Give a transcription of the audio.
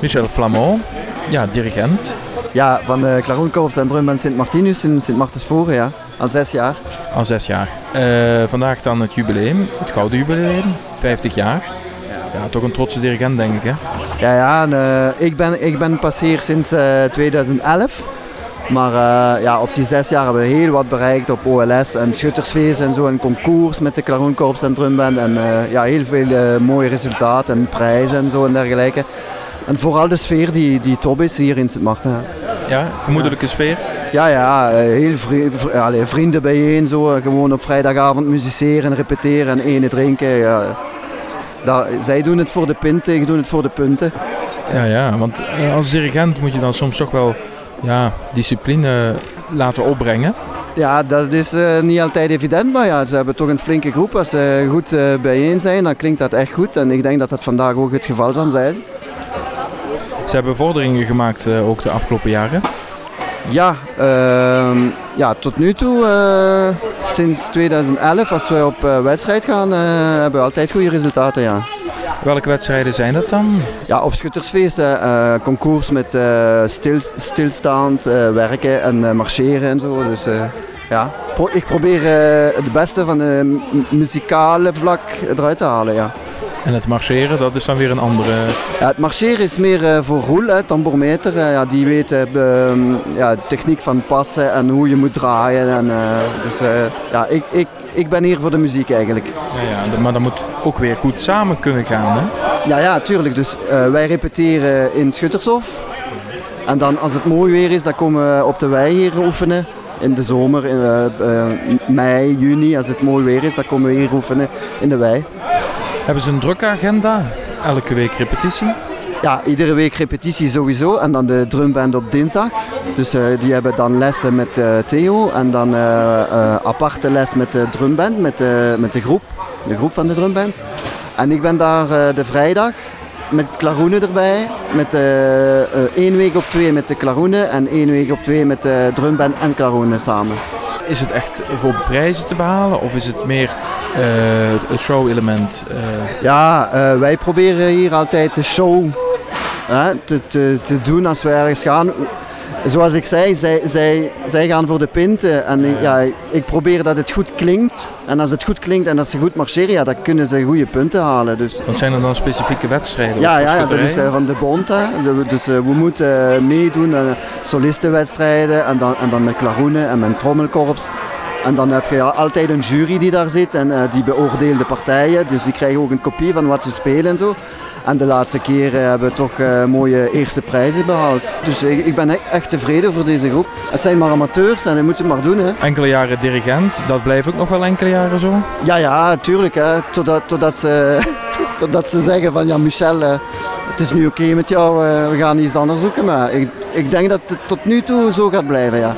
Michel Flamand, ja, dirigent. Ja, van de Klaroenkorps en Sint Martinus in Sint Martensvoren, ja. Al zes jaar. Al zes jaar. Uh, vandaag dan het jubileum, het gouden jubileum, 50 jaar. Ja, toch een trotse dirigent denk ik hè? Ja, ja uh, ik, ben, ik ben pas hier sinds uh, 2011. Maar uh, ja, op die zes jaar hebben we heel wat bereikt op OLS en schuttersfeest en zo. En concours met de Klaroenkorps en Drumband. En ja, heel veel mooie resultaten en prijzen en zo en dergelijke. En vooral de sfeer die, die top is hier in Sint Maarten. Ja, gemoedelijke ja. sfeer? Ja, ja, heel vri vri vrienden bijeen. Zo. Gewoon op vrijdagavond musiceren, repeteren en ene drinken. Ja. Dat, zij doen het voor de pinten, ik doe het voor de punten. Ja, ja, want als dirigent moet je dan soms toch wel ja, discipline laten opbrengen. Ja, dat is uh, niet altijd evident, maar ja, ze hebben toch een flinke groep. Als ze goed uh, bijeen zijn, dan klinkt dat echt goed. En ik denk dat dat vandaag ook het geval zal zijn. Ze hebben vorderingen gemaakt uh, ook de afgelopen jaren. Ja, uh, ja tot nu toe, sinds 2011, als we op wedstrijd gaan, hebben we altijd goede resultaten. Ja. Welke wedstrijden zijn dat dan? Ja, op schuttersfeesten, concours met stil, stilstaand werken en marcheren en zo. Dus ja, ik probeer het beste van de muzikale vlak eruit te halen. Ja. En het marcheren, dat is dan weer een andere... Ja, het marcheren is meer uh, voor Roel, hè, tambourmeter. Uh, ja, die weet uh, ja, de techniek van passen en hoe je moet draaien. En, dus ja, ik, ik, ik ben hier voor de muziek eigenlijk. Ja, ja, maar dat moet ook weer goed samen kunnen gaan, hè? Ja, ja, tuurlijk. Dus wij repeteren in Schuttershof. En dan als het mooi weer is, dan komen we op de wei hier oefenen. In de zomer, in mei, juni, als het mooi weer is, dan komen we hier oefenen in de wei. Hebben ze een drukke agenda? Elke week repetitie? Ja, iedere week repetitie sowieso. En dan de drumband op dinsdag. Dus uh, die hebben dan lessen met uh, Theo. En dan uh, aparte les met de drumband, met met de groep. De groep van de drumband. En ik ben daar de vrijdag met klaroenen erbij. Met één week op twee met de klaroenen. En één week op twee met de drumband en klaroenen samen. Is het echt voor prijzen te behalen of is het meer uh, het show-element? Uh... Ja, uh, wij proberen hier altijd de show te, te, te doen als we ergens gaan zoals ik zei, zij, zij, zij gaan voor de pinten. En ja. ja. ik probeer dat het goed klinkt. En als het goed klinkt en als ze goed marcheren, ja, dan kunnen ze goede punten halen. Dus. Wat zijn er dan specifieke wedstrijden? Ja, ja, ja dat is uh, van de bond. Hè. Dus uh, we moeten uh, meedoen aan solistenwedstrijden en dan, en dan met klaroenen en met trommelkorps. En dan heb je ja, altijd een jury die daar zit en uh, die beoordeelt de partijen. Dus die krijgen ook een kopie van wat ze spelen en zo. En de laatste keer uh, hebben we toch uh, mooie eerste prijzen behaald. Dus ik, ik ben echt tevreden voor deze groep. Het zijn maar amateurs en dat moeten we maar doen. Hè. Enkele jaren dirigent, dat blijft ook nog wel enkele jaren zo? Ja, ja, tuurlijk. Hè. Totdat, totdat, ze, totdat ze zeggen van ja Michel, het is nu oké okay met jou, we gaan iets anders zoeken. Maar ik, ik denk dat het tot nu toe zo gaat blijven. Ja.